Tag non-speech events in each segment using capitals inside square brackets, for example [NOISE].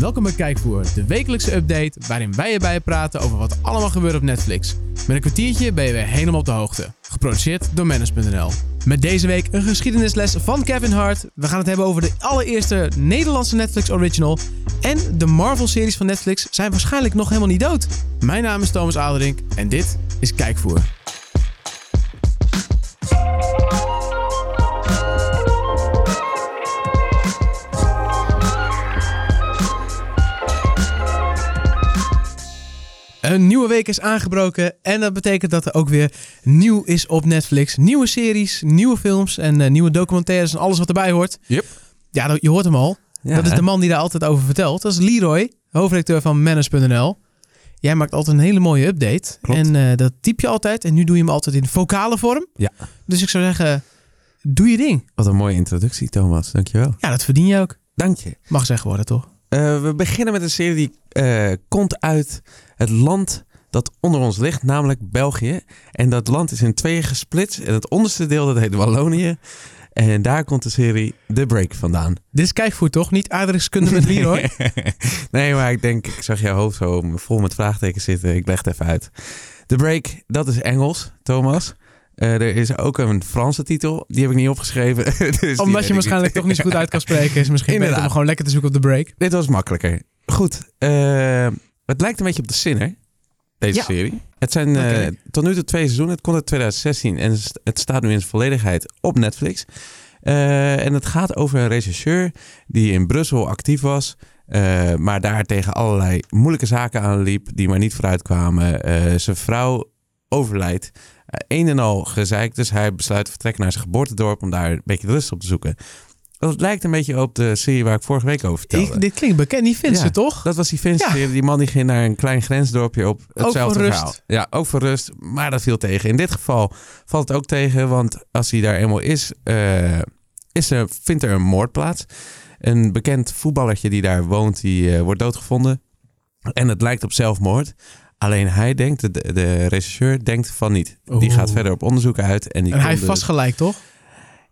Welkom bij Kijkvoer, de wekelijkse update waarin wij erbij praten over wat allemaal gebeurt op Netflix. Met een kwartiertje ben je weer helemaal op de hoogte. Geproduceerd door Manus.nl. Met deze week een geschiedenisles van Kevin Hart. We gaan het hebben over de allereerste Nederlandse Netflix original. En de Marvel-series van Netflix zijn waarschijnlijk nog helemaal niet dood. Mijn naam is Thomas Aderink en dit is Kijkvoer. Een nieuwe week is aangebroken en dat betekent dat er ook weer nieuw is op Netflix. Nieuwe series, nieuwe films en eh, nieuwe documentaires en alles wat erbij hoort. Yep. Ja, je hoort hem al. Ja, dat is hè? de man die daar altijd over vertelt. Dat is Leroy, hoofdredacteur van Manners.nl. Jij maakt altijd een hele mooie update. Klopt. En eh, dat typ je altijd. En nu doe je hem altijd in vocale vorm. Ja. Dus ik zou zeggen, doe je ding. Wat een mooie introductie, Thomas. Dankjewel. Ja, dat verdien je ook. Dank je. Mag zeggen worden, toch? Eh, we beginnen met een serie die eh, komt uit het land dat onder ons ligt, namelijk België. En dat land is in tweeën gesplitst. En het onderste deel, dat heet Wallonië. En daar komt de serie The Break vandaan. Dit is kijkvoer, toch? Niet aardrijkskunde met Leroy? [LAUGHS] nee, maar ik denk, ik zag jouw hoofd zo vol met vraagtekens zitten. Ik leg het even uit. The Break, dat is Engels, Thomas. Eh, er is ook een Franse titel. Die heb ik niet opgeschreven. [LAUGHS] dus Omdat je niet. waarschijnlijk toch niet zo goed uit kan spreken. Is misschien beter om Inderdaad. gewoon lekker te zoeken op de break. Dit was makkelijker. Goed. eh, het lijkt een beetje op de Sinner, deze Ja. serie. Het zijn eh, tot nu toe twee seizoenen. Het komt uit 2016 en het st- het staat nu in zijn volledigheid op Netflix. En het gaat over een rechercheur die in Brussel actief was. maar daar tegen allerlei moeilijke zaken aanliep die maar niet vooruit kwamen. Zijn vrouw overlijdt. Eh, een en al gezeikt, dus hij besluit te vertrekken naar zijn geboortedorp om daar een beetje rust op te zoeken. Dat lijkt een beetje op de serie waar ik vorige week over vertelde. Ik, dit klinkt bekend. Die Ja. ze toch? Dat was die Ja. serie. Die man die ging naar een klein grensdorpje op hetzelfde voor rust. verhaal. Ja, ook voor rust. Maar dat viel tegen. In dit geval valt het ook tegen. Want als hij daar eenmaal is, eh, is er, vindt er een moord plaats. Een bekend voetballertje die daar woont, die eh, wordt doodgevonden. En het lijkt op zelfmoord. Alleen hij denkt, de, de regisseur denkt van niet. Die Oeh. gaat verder op onderzoek uit. En, die En hij heeft dus- vast gelijk, toch?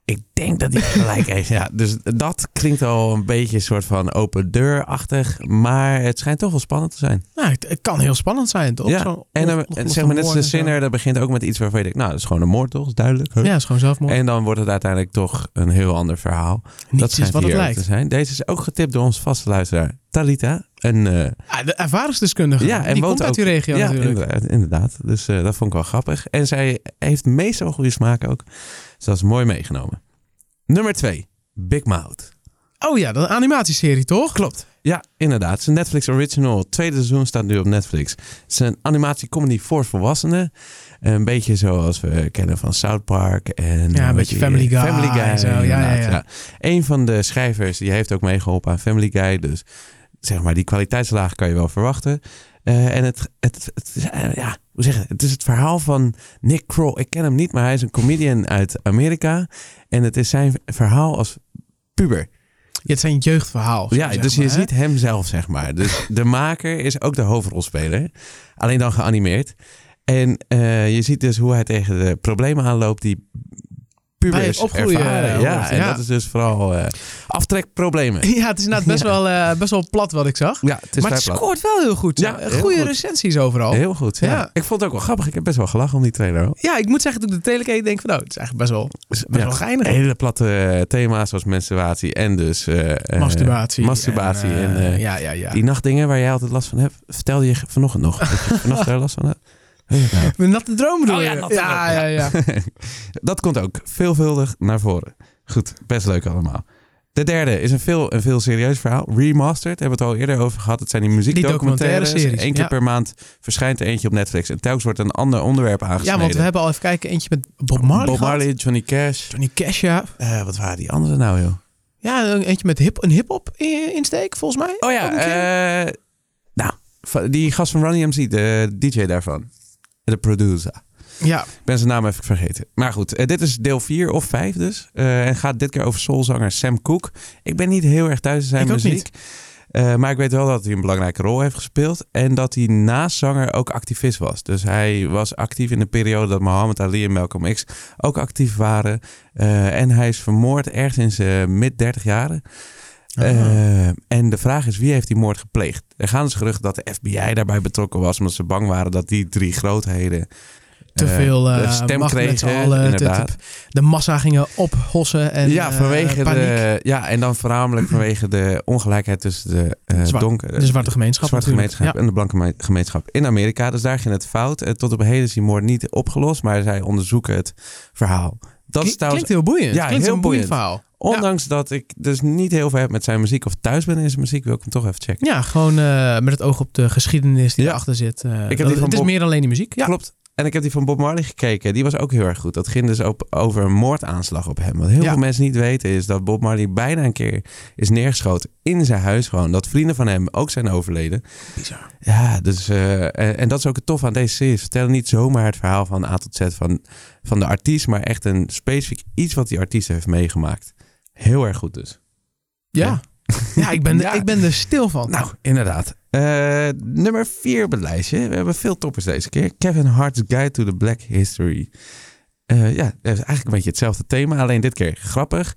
ik denk dat hij gelijk [LAUGHS] heeft. Ja, dus dat klinkt al een beetje een soort van open deur-achtig. Maar het schijnt toch wel spannend te zijn. Nou, het, het kan heel spannend zijn, toch? Ja, En, dan, onopgeloste en zeg maar net de. Sinner, dat begint ook met iets waarvan je denkt, nou, dat is gewoon een moord toch? Dat is duidelijk. Ja, is gewoon zelfmoord. En dan wordt het uiteindelijk toch een heel ander verhaal. dat is wat het lijkt. te zijn. Deze is ook getipt door onze vaste luisteraar, Talita. En, eh, Ah, de ervaringsdeskundige. ja, en die komt uit die regio ja, natuurlijk. Inderdaad, inderdaad. Dus eh, dat vond ik wel grappig. En zij heeft meestal goede smaak ook. Dus dat is mooi meegenomen. Nummer twee, Big Mouth. Oh ja, dat is een animatieserie, toch? Klopt. Ja, inderdaad. Het is een Netflix original. Het tweede seizoen staat nu op Netflix. Het is een animatiecomedy voor volwassenen. Een beetje zoals we kennen van South Park. En Ja, een wat beetje je- Family Guy Family Guy, zo. Ja, ja, ja. Een van de schrijvers die heeft ook meegeholpen aan Family Guy. Dus zeg maar, die kwaliteitslaag kan je wel verwachten. Eh, en het, het, het, is, eh, ja, hoe zeg je het? Is het verhaal van Nick Kroll. Ik ken hem niet, maar hij is een comedian uit Amerika. En het is zijn verhaal als puber. Ja, het een jeugdverhaal. Ja, dus maar, je hè? ziet hem zelf, zeg maar. Dus [LAUGHS] de maker is ook de hoofdrolspeler. Alleen dan geanimeerd. En eh, je ziet dus hoe hij tegen de problemen aanloopt die pubers opgroeien, ervaren. eh, ja, en ja. dat is dus vooral eh, aftrekproblemen. [LAUGHS] Ja, het is inderdaad best, Ja. wel, eh, best wel plat wat ik zag. Ja, het is maar het plat. scoort wel heel goed. Ja, heel Goede goed. recensies overal. Heel goed, ja. Ik vond het ook wel grappig. Ik heb best wel gelachen om die trailer. hoor. Ja, ik moet zeggen, toen ik de trailer keek, denk ik van, nou, het is eigenlijk best wel, Dus, best wel geinig. hele platte thema's zoals menstruatie en dus... masturbatie. masturbatie en, ja, ja, ja. Die nachtdingen waar jij altijd last van hebt, vertelde je vanochtend nog. [LAUGHS] Dat je vannacht daar last van hebt. Nou? [LAUGHS] Met natte droom bedoel Oh je? ja, natte ja, droom, ja, ja. [LAUGHS] Dat komt ook veelvuldig naar voren. Goed, best leuk allemaal. De derde is een veel, een veel serieus verhaal. Remastered, hebben we het al eerder over gehad. Het zijn die muziekdocumentaires. Eén keer ja. per maand verschijnt er eentje op Netflix. En telkens wordt een ander onderwerp aangesneden. Ja, want we hebben al even kijken, eentje met Bob Marley Bob gehad. Marley, Johnny Cash. Johnny Cash, ja. Eh, wat waren die andere nou, joh? Ja, een- eentje met hip, een hip-hop insteek, volgens mij. Oh ja, eh, nou, die gast van Running MC, de DJ daarvan. De producer. ja. Ik ben zijn naam even vergeten. Maar goed, eh, dit is deel 4 of 5 dus. Eh, en gaat dit keer over soulzanger Sam Cooke. Ik ben niet heel erg thuis in zijn Ik muziek. Eh, maar ik weet wel dat hij een belangrijke rol heeft gespeeld. En dat hij naast zanger ook activist was. Dus hij was actief in de periode dat Muhammad Ali en Malcolm X ook actief waren. En hij is vermoord ergens in zijn mid 30 jaren. Uh, en de vraag is, wie heeft die moord gepleegd? Er gaan dus geruchten dat de FBI daarbij betrokken was... omdat ze bang waren dat die drie grootheden te eh, veel uh, stem macht met kregen, inderdaad. Te- te- de massa gingen ophossen en ja, eh, vanwege paniek. de, ja, en dan voornamelijk [CLEARS THROAT] vanwege de ongelijkheid tussen de uh, Zwart- donkere, de zwarte gemeenschap zwarte gemeenschap en de blanke me- gemeenschap in Amerika. Dus daar ging het fout. En tot op heden is die moord niet opgelost, maar zij onderzoeken het verhaal. Dat is trouwens, klinkt heel boeiend. Ja, klinkt heel een boeiend boeiend. verhaal. Ondanks dat ik dus niet heel veel heb met zijn muziek of thuis ben in zijn muziek, wil ik hem toch even checken. Ja, gewoon eh, met het oog op de geschiedenis die Ja. erachter zit. Eh, heb dat- die van het is meer alleen die muziek. Ja. Klopt. En ik heb die van Bob Marley gekeken. Die was ook heel erg goed. Dat ging dus op, over een moordaanslag op hem. Wat heel veel mensen niet weten is dat Bob Marley bijna een keer is neergeschoten in zijn huis gewoon. Dat vrienden van hem ook zijn overleden. Bizar. Ja, dus, eh, en, en dat is ook het tof aan deze serie. Ze vertellen niet zomaar het verhaal van A tot Z van, van de artiest, maar echt een specifiek iets wat die artiest heeft meegemaakt. Heel erg goed dus. Ja. Ja, ik, ben, [LAUGHS] Ja. ik ben er stil van. Nou, inderdaad. Eh, nummer vier op het lijstje. We hebben veel toppers deze keer. Kevin Hart's Guide to the Black History. Eh, ja, eigenlijk een beetje hetzelfde thema, alleen dit keer grappig.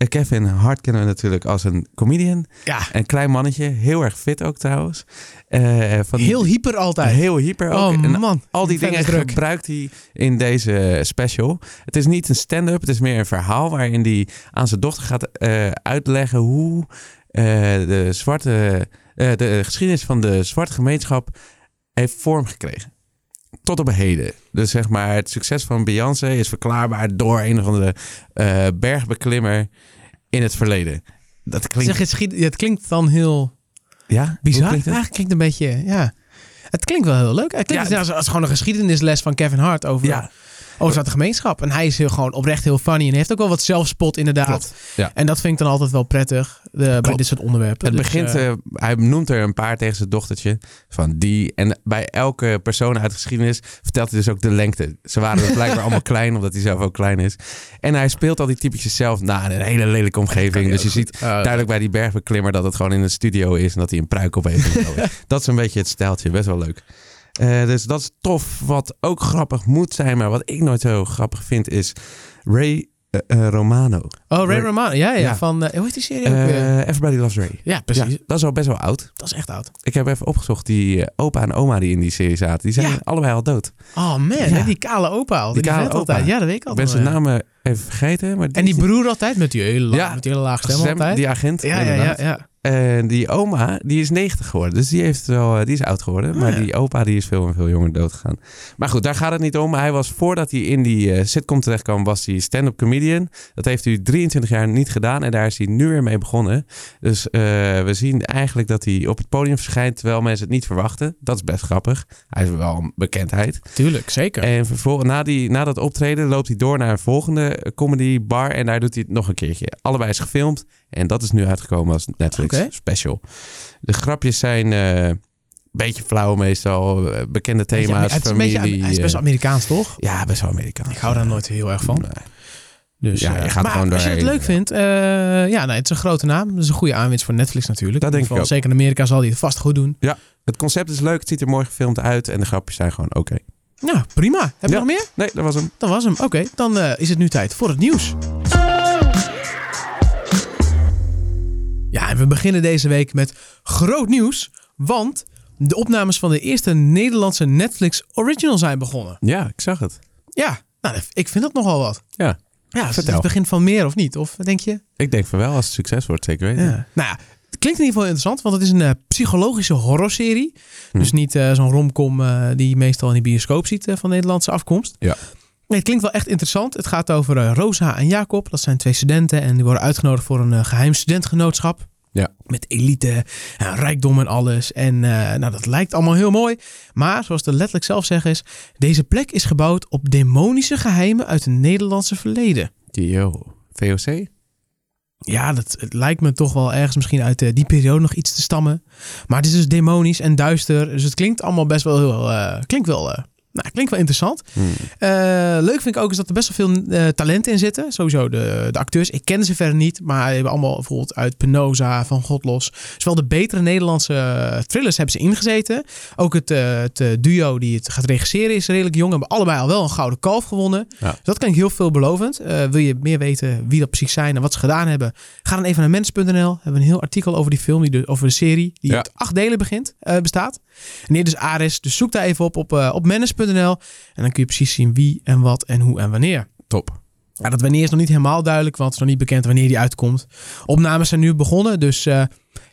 Eh, Kevin Hart kennen we natuurlijk als een comedian. ja, Een klein mannetje, heel erg fit ook trouwens. Eh, van die- heel hyper altijd. heel hyper ook. oh En man. al die dingen druk. gebruikt hij in deze special. Het is niet een stand-up, het is meer een verhaal waarin hij aan zijn dochter gaat eh, uitleggen hoe de zwarte, de geschiedenis van de zwarte gemeenschap heeft vorm gekregen. Tot op heden. Dus zeg maar, het succes van Beyoncé is verklaarbaar door een of andere eh, bergbeklimmer in het verleden. Dat klinkt. Zeg, het, klinkt dan heel ja, bizar. klinkt het? Eigenlijk klinkt een beetje, ja. Het klinkt wel heel leuk. Het klinkt Ja. als, als gewoon een geschiedenisles van Kevin Hart over, Ja, over zwarte gemeenschap. En hij is heel, gewoon oprecht heel funny. En heeft ook wel wat zelfspot inderdaad. klopt. Ja. En dat vind ik dan altijd wel prettig bij dit soort onderwerpen. Het Dus, begint, eh, eh, hij noemt er een paar tegen zijn dochtertje van die. En bij elke persoon uit de geschiedenis vertelt hij dus ook de lengte. Ze waren dus blijkbaar allemaal [LAUGHS] klein, omdat hij zelf ook klein is. En hij speelt al die typetjes zelf na in een hele lelijke omgeving. Dus je ziet duidelijk bij die bergbeklimmer dat het gewoon in een studio is en dat hij een pruik op heeft. [LAUGHS] dat is een beetje het stijltje, best wel leuk. Eh, dus dat is tof. Wat ook grappig moet zijn, maar wat ik nooit zo grappig vind, is Ray eh, eh, Romano. Oh, Ray Ray- Romano. Ja, ja. Ja. Van, hoe heet die serie ook weer? Everybody Loves Ray. Ja, precies. Ja, dat is al best wel oud. Dat is echt oud. Ik heb even opgezocht, die opa en oma die in die serie zaten, die zijn Ja. allebei al dood. Oh man, die kale opa al. Die, Die kale vet opa. altijd. Ja, dat weet ik Ik al. ben zijn namen even vergeten. Maar En die broer altijd met die hele, Ja. met die hele lage stem, stem, altijd. die agent. ja, ja, ja. En die oma, die is 90 geworden. Dus die, heeft wel, eh, die is oud geworden. Oh, maar ja. die opa die is veel en veel jonger doodgegaan. Maar goed, daar gaat het niet om. Hij was voordat hij in die eh, sitcom terecht kwam, was hij stand-up comedian. Dat heeft hij 23 jaar niet gedaan. En daar is hij nu weer mee begonnen. Dus eh, we zien eigenlijk dat hij op het podium verschijnt terwijl mensen het niet verwachten. Dat is best grappig. Hij is wel een bekendheid. Tuurlijk, zeker. En vervolgens, na, die, na dat optreden loopt hij door naar een volgende comedy bar. En daar doet hij het nog een keertje. Allebei is gefilmd. En dat is nu uitgekomen als Netflix special. De grapjes zijn eh, een beetje flauw meestal. eh, bekende thema's, het is een beetje, hij is best eh, Amerikaans, toch? ja, best wel Amerikaans. Ik hou daar nooit heel erg van. Nee. Dus, Ja, je gaat maar gewoon als je het leuk ja. vindt, ja, nee, het is een grote naam. Dat is een goede aanwinst voor Netflix natuurlijk. Dat In denk ik geval, Zeker in Amerika zal hij het vast goed doen. Het concept is leuk, het ziet er mooi gefilmd uit. En de grapjes zijn gewoon oké. Nou, prima. Heb je Ja. nog meer? Nee, dat was hem. Dat was hem. Oké, dan eh, is het nu tijd voor het nieuws. Ja, en we beginnen deze week met groot nieuws. Want de opnames van de eerste Nederlandse Netflix original zijn begonnen. Ja, ik zag het. Ja, nou, ik vind dat nogal wat. Ja, Ja, is het Vertel. het begin van meer of niet? Of denk je? ik denk van wel als het succes wordt, zeker weten. Ja. Nou ja, het klinkt in ieder geval interessant, want het is een eh, psychologische horrorserie. Hm. Dus niet eh, zo'n romcom eh, die je meestal in de bioscoop ziet van Nederlandse afkomst. Ja. Nee, het klinkt wel echt interessant. Het gaat over Rosa en Jacob. Dat zijn twee studenten en die worden uitgenodigd voor een eh, geheim studentgenootschap. Ja. Met elite en rijkdom en alles. En nou, dat lijkt allemaal heel mooi. Maar zoals de letterlijk zelf zeggen is... Deze plek is gebouwd op demonische geheimen uit het Nederlandse verleden. Yo, VOC? Ja, dat, het lijkt me toch wel ergens misschien uit eh, die periode nog iets te stammen. Maar het is dus demonisch en duister. Dus het klinkt allemaal best wel heel... eh, klinkt wel... eh, Nou, klinkt wel interessant. Hmm. Eh, leuk vind ik ook is dat er best wel veel eh, talent in zitten. Sowieso de, de acteurs. Ik ken ze verder niet, maar die hebben allemaal bijvoorbeeld uit Penosa, Van Godlos. Zowel de betere Nederlandse eh, thrillers hebben ze ingezeten. Ook het, het duo die het gaat regisseren is redelijk jong. Hebben allebei al wel een gouden kalf gewonnen. Ja. Dus dat klinkt heel veelbelovend. Wil je meer weten wie dat precies zijn en wat ze gedaan hebben? Ga dan even naar mens.nl. We hebben een heel artikel over die film, die de, over de serie. Die Ja. uit acht delen begint, bestaat. En hier dus Ares. Dus zoek daar even op op, eh, op mennis.nl. En dan kun je precies zien wie en wat en hoe en wanneer. Top. Ja, dat wanneer is nog niet helemaal duidelijk, want het is nog niet bekend wanneer die uitkomt. Opnames zijn nu begonnen, dus eh,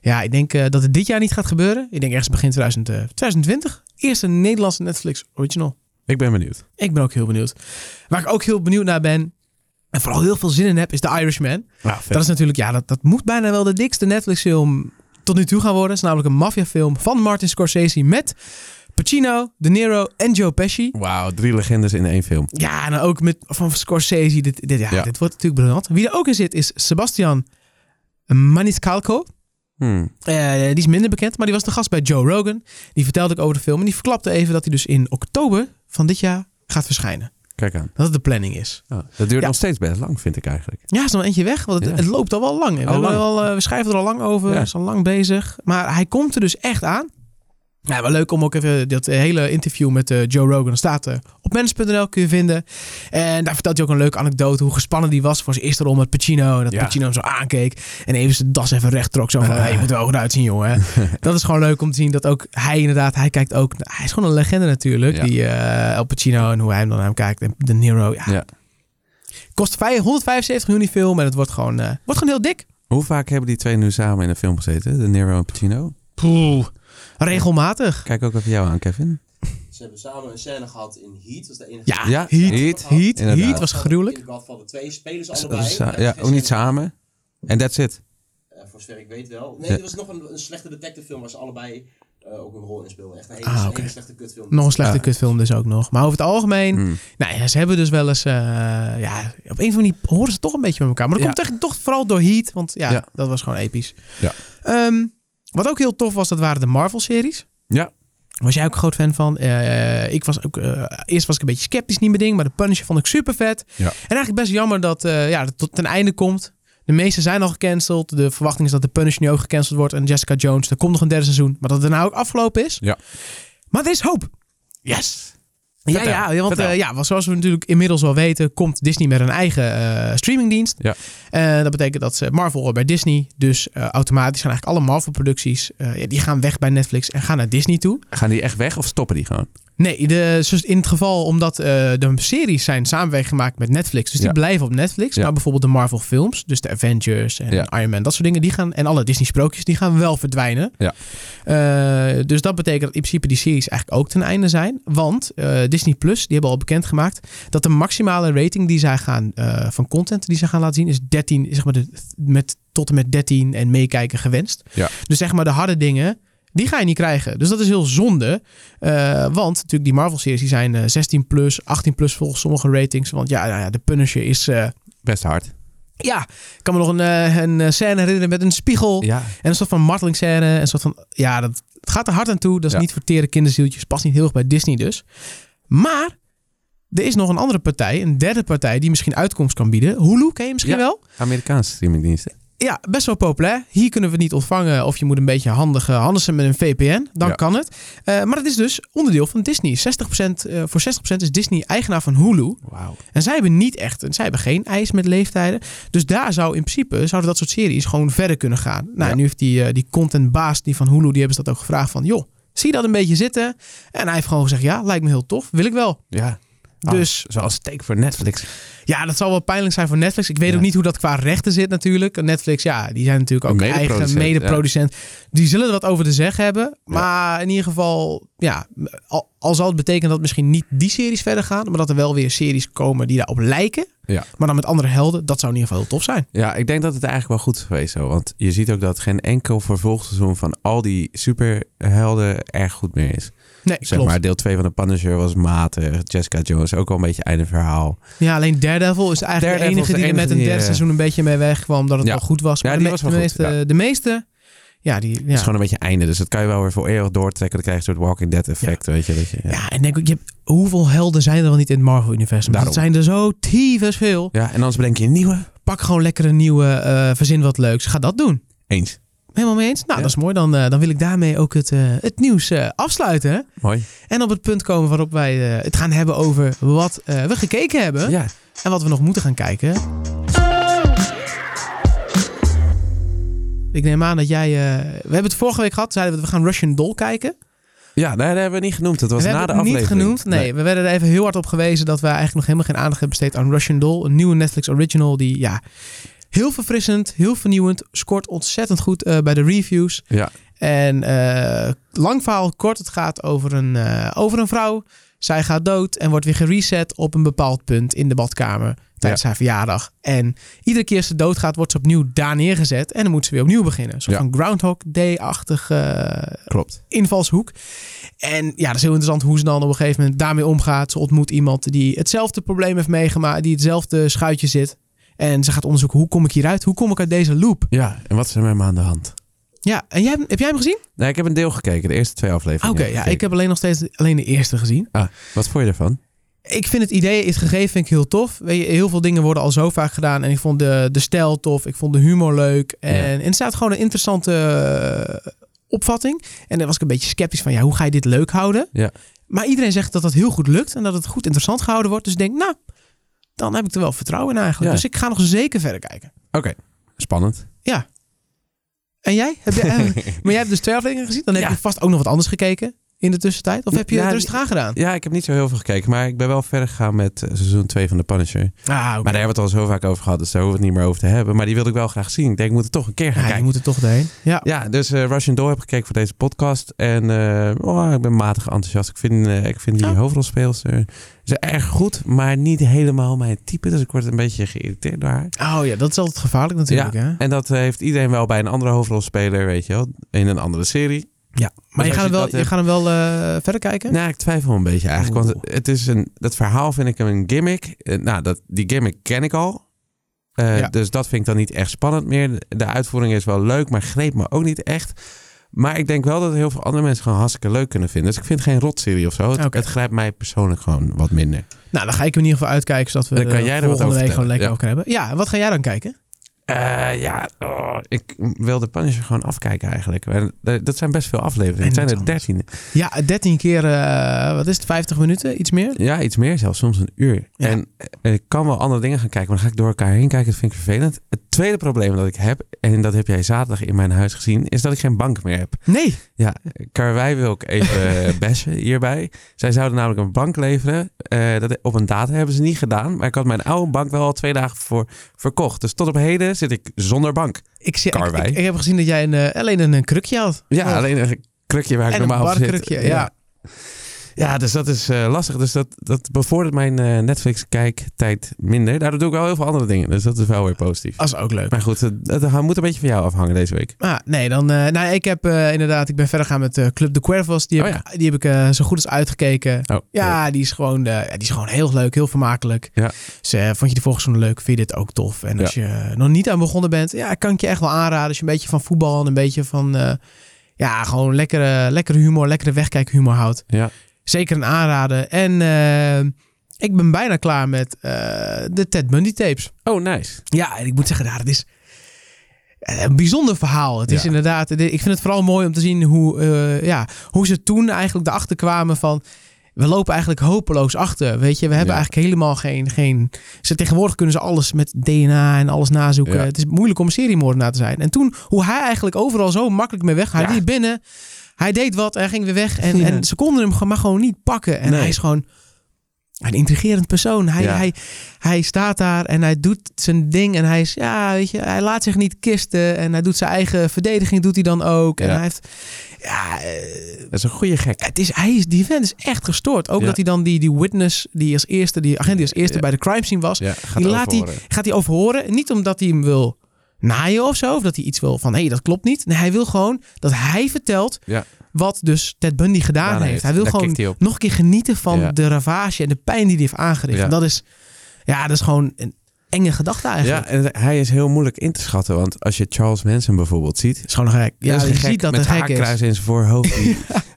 ja, ik denk eh, dat het dit jaar niet gaat gebeuren. Ik denk ergens begin 2000, eh, 2020. Eerste Nederlandse Netflix original. Ik ben benieuwd. Ik ben ook heel benieuwd. Waar ik ook heel benieuwd naar ben, en vooral heel veel zin in heb, is The Irishman. Nou, Dat is natuurlijk, ja, dat, dat moet bijna wel de dikste Netflix film tot nu toe gaan worden. Het is namelijk een maffiafilm van Martin Scorsese met Pacino, De Niro en Joe Pesci. Wauw, drie legendes in één film. Ja, en ook met van Scorsese. Dit, dit, ja, Ja. dit wordt natuurlijk briljant. Wie er ook in zit is Sebastian Maniscalco. Hmm. Eh, die is minder bekend, maar die was de gast bij Joe Rogan. Die vertelde ik over de film en die verklapte even dat hij dus in oktober van dit jaar gaat verschijnen. Kijk aan. Dat het de planning is. Oh, dat duurt Ja. nog steeds best lang, vind ik eigenlijk. Ja, is nog eentje weg, want het, Ja. het loopt al wel lang. We, Al lang. Eh, we schrijven er al lang over, is al lang bezig. Maar hij komt er dus echt aan. Ja, wel leuk om ook even dat hele interview met eh, Joe Rogan dat staat er op mens.nl kun je vinden. En daar vertelt hij ook een leuke anekdote hoe gespannen die was voor zijn eerste rol met Pacino. En dat Ja. Pacino hem zo aankeek en even zijn das even recht trok. Zo van, Ah. hey, je moet er ook eruit zien, jongen. [LAUGHS] dat is gewoon leuk om te zien dat ook hij inderdaad, hij kijkt ook, hij is gewoon een legende natuurlijk. Ja. Die eh El Pacino en hoe hij hem dan naar hem kijkt. En De Niro, ja. Ja. Kost vijf- 175 miljoen die film en het wordt gewoon, eh, wordt gewoon heel dik. Hoe vaak hebben die twee nu samen in een film gezeten? De Nero en Pacino? Poeh. Regelmatig. Kijk ook even jou aan, Kevin. Ze hebben samen een scène gehad in Heat. Dat is de enige Ja, Ja, Heat, Heat, Heat, inderdaad. Heat was gruwelijk. In 2 spelen ze Sa- allebei. sa- Daar ja, ook niet samen. En that's it. eh, voor zover ik weet wel. Nee, er was nog een, een slechte detective film waar ze allebei eh, ook een rol in speelden. Echt een hele, Ah, hele slechte kutfilm. Nog een slechte Ja. kutfilm dus ook nog. Maar over het algemeen, Hmm. nou ja, ze hebben dus wel eens, eh, ja, op een of andere manier horen ze toch een beetje met elkaar. Maar dat Ja. komt echt toch vooral door Heat, want ja, Ja. dat was gewoon episch. Ja. Ehm, wat ook heel tof was, dat waren de Marvel-series. Ja. Was jij ook een groot fan van? Eh, ik was ook, eh, eerst was ik een beetje sceptisch, niet mijn ding, maar de Punisher vond ik super vet. Ja. En eigenlijk best jammer dat eh, ja, het tot ten einde komt. De meeste zijn al gecanceld. De verwachting is dat de Punisher nu ook gecanceld wordt. En Jessica Jones, er komt nog een derde seizoen. Maar dat het er nou ook afgelopen is. Ja. Maar er is hoop. Yes. Ja, ja, ja, want eh, ja, zoals we natuurlijk inmiddels wel weten, komt Disney met een eigen eh, streamingdienst. Ja. En dat betekent dat ze Marvel bij Disney. Dus eh, automatisch gaan eigenlijk alle Marvel-producties, eh, die gaan weg bij Netflix en gaan naar Disney toe. Gaan die echt weg of stoppen die gewoon? Nee, de, dus in het geval omdat eh, de series zijn samenwerking gemaakt met Netflix. Dus die Ja. blijven op Netflix. Ja. Maar bijvoorbeeld de Marvel films, dus de Avengers en Ja. Iron Man, dat soort dingen, die gaan, en alle Disney sprookjes, die gaan wel verdwijnen. Ja. Eh, dus dat betekent dat in principe die series eigenlijk ook ten einde zijn. Want eh, Disney Plus, die hebben al bekendgemaakt dat de maximale rating die zij gaan, van content die ze gaan laten zien, is 13, zeg maar de, met, tot en met 13 en meekijken gewenst. Ja. Dus zeg maar de harde dingen, die ga je niet krijgen. Dus dat is heel zonde. Eh, want natuurlijk die Marvel-series die zijn eh, 16 plus, 18 plus volgens sommige ratings. Want ja, nou ja de Punisher is... eh, Best hard. ja, ik kan me nog een, eh, een eh, scène herinneren met een spiegel. Ja. En een soort van martelingsscène. Een soort van... Ja, dat het gaat er hard aan toe. Dat is Ja. niet voor tere kinderzieltjes. Past niet heel erg bij Disney dus. Maar... Er is nog een andere partij, een derde partij die misschien uitkomst kan bieden. Hulu ken je misschien Ja. wel? Amerikaanse streamingdiensten. Ja, best wel populair. Hier kunnen we het niet ontvangen of je moet een beetje handig uh, handelen met een VPN. Dan Ja. kan het. Uh, maar het is dus onderdeel van Disney. 60%, uh, voor 60% is Disney eigenaar van Hulu. En zij hebben niet echt, zij hebben geen eis met leeftijden. Dus daar zou in principe, zouden dat soort series gewoon verder kunnen gaan. Nou, Ja. nu heeft die, uh, die contentbaas die van Hulu, die hebben ze dat ook gevraagd van, joh, zie je dat een beetje zitten? En hij heeft gewoon gezegd, ja, lijkt me heel tof, wil ik wel. Ja. Dus Oh, zoals steek voor Netflix. ja, dat zal wel pijnlijk zijn voor Netflix. Ik weet Ja. ook niet hoe dat qua rechten zit natuurlijk. Netflix, ja, die zijn natuurlijk ook eigen medeproducent. Die zullen er wat over te zeggen hebben. Maar in ieder geval, ja, al, al zal het betekenen dat misschien niet die series verder gaan. Maar dat er wel weer series komen die daarop lijken. Maar dan met andere helden. Dat zou in ieder geval heel tof zijn. Ja, ik denk dat het eigenlijk wel goed is geweest zo. Want je ziet ook dat geen enkel vervolgseizoen van al die superhelden erg goed meer is. Nee, Zeg klopt. maar, deel 2 van de Punisher was matig. Jessica Jones ook wel een beetje einde verhaal. Ja, alleen Daredevil is eigenlijk Daredevil de enige die er met een derde eh, seizoen een beetje mee wegkwam. Dat het Ja. wel goed was. Ja, Maar die de, was wel de goed, meeste, ja. de meeste, Ja, die, ja. Het is gewoon een beetje einde. Dus dat kan je wel weer voor eeuwig doortrekken. Dan krijg je een soort Walking Dead effect, weet je. Dat je ja. Ja, en denk ik, je hoeveel helden zijn er wel niet in het Marvel-universum? Dat zijn er zo tyfus veel. ja, en anders bedenk je een nieuwe. Pak gewoon lekker een nieuwe, eh, verzin wat leuks. Ga dat doen. Eens. Helemaal mee eens? Nou, Ja. dat is mooi. Dan, eh, dan wil ik daarmee ook het, eh, het nieuws eh, afsluiten. Mooi. En op het punt komen waarop wij het gaan hebben over wat we gekeken hebben. Ja. En wat we nog moeten gaan kijken. Ik neem aan dat jij... we hebben het vorige week gehad. Zeiden we, we gaan Russian Doll kijken. Ja, nee, dat hebben we niet genoemd. Dat was we na de aflevering. niet genoemd. Nee, we werden er even heel hard op gewezen dat we eigenlijk nog helemaal geen aandacht hebben besteed aan Russian Doll. Een nieuwe Netflix original die ja, heel verfrissend, heel vernieuwend, scoort ontzettend goed eh, bij de reviews. Ja. En eh, lang verhaal kort, het gaat over een, eh, over een vrouw. Zij gaat dood en wordt weer gereset op een bepaald punt in de badkamer tijdens haar verjaardag. En iedere keer als ze doodgaat, wordt ze opnieuw daar neergezet en dan moet ze weer opnieuw beginnen. Ja. van Groundhog Day-achtig eh, Klopt. invalshoek. En ja, dat is heel interessant hoe ze dan op een gegeven moment daarmee omgaat. Ze ontmoet iemand die hetzelfde probleem heeft meegemaakt, die hetzelfde schuitje zit. En ze gaat onderzoeken, hoe kom ik hieruit? Hoe kom ik uit deze loop? Ja, en wat is er met me aan de hand? Ja, en jij, heb jij hem gezien? Nee, ik heb een deel gekeken. De eerste twee afleveringen. Oké, ja, ik heb alleen nog steeds alleen de eerste gezien. Ah, wat vond je ervan? Ik vind het idee, het gegeven vind ik heel tof. Weet je, heel veel dingen worden al zo vaak gedaan. En ik vond de, de stijl tof. Ik vond de humor leuk. En, Ja. en het staat gewoon een interessante eh, opvatting. En dan was ik een beetje sceptisch van, ja, hoe ga je dit leuk houden? Ja. Maar iedereen zegt dat dat heel goed lukt. En dat het goed interessant gehouden wordt. Dus ik denk, nou, dan heb ik er wel vertrouwen in eigenlijk. Ja. Dus ik ga nog zeker verder kijken. Oké, spannend. En jij? Heb jij [LAUGHS] maar jij hebt dus twee afleveringen gezien. Dan heb Ja. je vast ook nog wat anders gekeken in de tussentijd. Of heb je Ja, het rustig aangedaan? Ja, ik heb niet zo heel veel gekeken, maar ik ben wel verder gegaan met eh, seizoen 2 van The Punisher. Ah. Maar daar hebben we het al zo vaak over gehad, dus daar hoeven we het niet meer over te hebben. Maar die wilde ik wel graag zien. Ik denk, ik moet het toch een keer gaan Ja, je kijken. moet er toch doorheen. Ja. Ja, dus eh Russian Doll heb ik gekeken voor deze podcast. En eh, oh, ik ben matig enthousiast. Ik vind, ik vind die Ja. hoofdrolspeelster ze erg goed, maar niet helemaal mijn type. Dus ik word een beetje geïrriteerd door haar. Oh ja, dat is altijd gevaarlijk natuurlijk. Hè? En dat heeft iedereen wel bij een andere hoofdrolspeler, weet je wel. In een andere serie. Ja, maar je gaat hem je wel, je hebt- gaat hem wel eh, verder kijken? Nou, ik twijfel een beetje eigenlijk. Want Oeh. het is een, dat verhaal vind ik een gimmick. Eh, nou, dat, die gimmick ken ik al. Eh, Ja. Dus dat vind ik dan niet echt spannend meer. De- uitvoering is wel leuk, maar greep me ook niet echt. Maar ik denk wel dat heel veel andere mensen gewoon hartstikke leuk kunnen vinden. Dus ik vind geen rotserie of zo. Het, grijpt mij persoonlijk gewoon wat minder. Nou, dan ga ik er in ieder geval uitkijken zodat we Dan kan de jij er wat volgende over week gewoon lekker ja. over kunnen hebben. Ja, wat ga jij dan kijken? Eh, ja, oh, ik wil de Punisher gewoon afkijken eigenlijk. En, Dat zijn best veel afleveringen. En Het zijn er dertien. Ja, 13 keer, eh, wat is het, 50 minuten? Iets meer? Ja, iets meer zelfs, soms een uur. Ja. En eh, ik kan wel andere dingen gaan kijken, maar dan ga ik door elkaar heen kijken. Dat vind ik vervelend. Het tweede probleem dat ik heb, en dat heb jij zaterdag in mijn huis gezien, is dat ik geen bank meer heb. Nee. Ja, Karwei wil ik even [LAUGHS] eh, bashen hierbij. Zij zouden namelijk een bank leveren. Eh, dat, op een data hebben ze niet gedaan, maar ik had mijn oude bank wel al twee dagen voor verkocht. Dus tot op heden zit ik zonder bank. Ik, zie, ik, ik, ik heb gezien dat jij een, eh, alleen een, een krukje had. Ja, alleen een krukje waar ik En een normaal op zit. barkrukje, ja. Ja, dus dat is eh, lastig. Dus dat, dat bevordert mijn eh, Netflix-kijktijd minder. Daardoor doe ik wel heel veel andere dingen. Dus dat is wel weer positief. Dat is ook leuk. Maar goed, het, het moet een beetje van jou afhangen deze week. Ah, nee, dan. eh nou, ik heb inderdaad, ik ben verder gaan met Club de Cuervos. Die heb Oh ik, die heb ik zo goed als uitgekeken. Oh, Ja, die is gewoon, ja, die is gewoon heel leuk, heel vermakelijk. Ja. Dus vond je de vorige seizoen leuk, vind je dit ook tof. En als je nog niet aan begonnen bent, ja, kan ik je echt wel aanraden. Als je een beetje van voetbal en een beetje van, ja, gewoon lekkere, lekkere humor, lekkere wegkijkhumor houdt. Ja. Zeker een aanraden. En eh, ik ben bijna klaar met eh, de Ted Bundy tapes. Oh, nice. Ja, en ik moet zeggen, nou, het is een bijzonder verhaal. Het is inderdaad, ik vind het vooral mooi om te zien hoe, eh, ja, hoe ze toen eigenlijk erachter kwamen van. We lopen eigenlijk hopeloos achter. Weet je, we hebben Ja. eigenlijk helemaal geen, geen. Ze tegenwoordig kunnen ze alles met DNA en alles nazoeken. Ja. Het is moeilijk om een seriemoordenaar te zijn. En toen, hoe hij eigenlijk overal zo makkelijk mee weg. Hij Ja. liep binnen, hij deed wat, hij ging weer weg. En, Ja. en ze konden hem gewoon- maar gewoon niet pakken. En Nee. hij is gewoon een intrigerend persoon. Hij, Ja. hij, hij staat daar en hij doet zijn ding. En hij is, ja, weet je, hij laat zich niet kisten. En hij doet zijn eigen verdediging, doet hij dan ook. En hij heeft, ja, eh, Dat is een goede gek. het is, hij is, die vent is echt gestoord. Ook Ja. dat hij dan die, die witness, die als eerste, die agent die als eerste bij de crime scene was, die laat hij, gaat hij overhoren. Niet omdat hij hem wil naaien of zo, of dat hij iets wil van, hé, hey, dat klopt niet. Nee, hij wil gewoon dat hij vertelt Ja. wat dus Ted Bundy gedaan heeft. heeft. Hij wil Daar gewoon hij nog een keer genieten van Ja. de ravage en de pijn die hij heeft aangericht. En dat is, ja, dat is gewoon, een- enge gedachte eigenlijk. Ja, en hij is heel moeilijk in te schatten. Want als je Charles Manson bijvoorbeeld ziet... Is gewoon een gek. Ja, je ziet dat met het gek is. in zijn voorhoofd. [LAUGHS]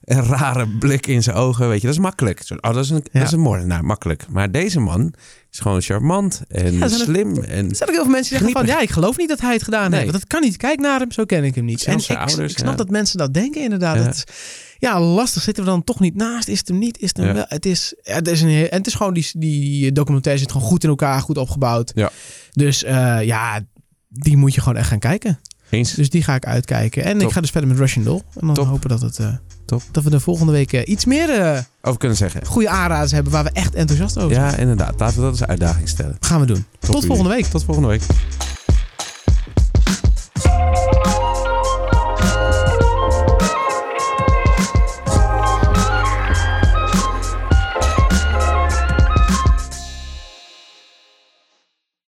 Een rare blik in zijn ogen. Weet je, dat is makkelijk. Zo, Oh, dat is een, Ja. dat is een moordenaar, makkelijk. Maar deze man is gewoon charmant en Ja, zijn er- slim. En Er zijn ook heel veel mensen die zeggen van, ja, ik geloof niet dat hij het gedaan Nee. heeft. Want dat kan niet. Kijk naar hem, zo ken ik hem niet. Zelfs en zijn ik, ouders, ik snap ja. dat mensen dat denken inderdaad. Ja. Ja. lastig. Zitten we dan toch niet naast? Is het hem niet? Is het hem Ja. wel? Het is, ja, het is een het is gewoon, die, die documentaire zit gewoon goed in elkaar, goed opgebouwd. Ja. Dus eh, ja, die moet je gewoon echt gaan kijken. eens. Dus die ga ik uitkijken. En ik ga dus verder met Russian Doll. En dan Top. hopen dat het... eh, Top. Dat we de volgende week eh, iets meer Over kunnen zeggen. goede aanraders hebben waar we echt enthousiast over zijn. Ja, inderdaad. Laten we dat als uitdaging stellen. Gaan we doen. Tot volgende week. Tot volgende week.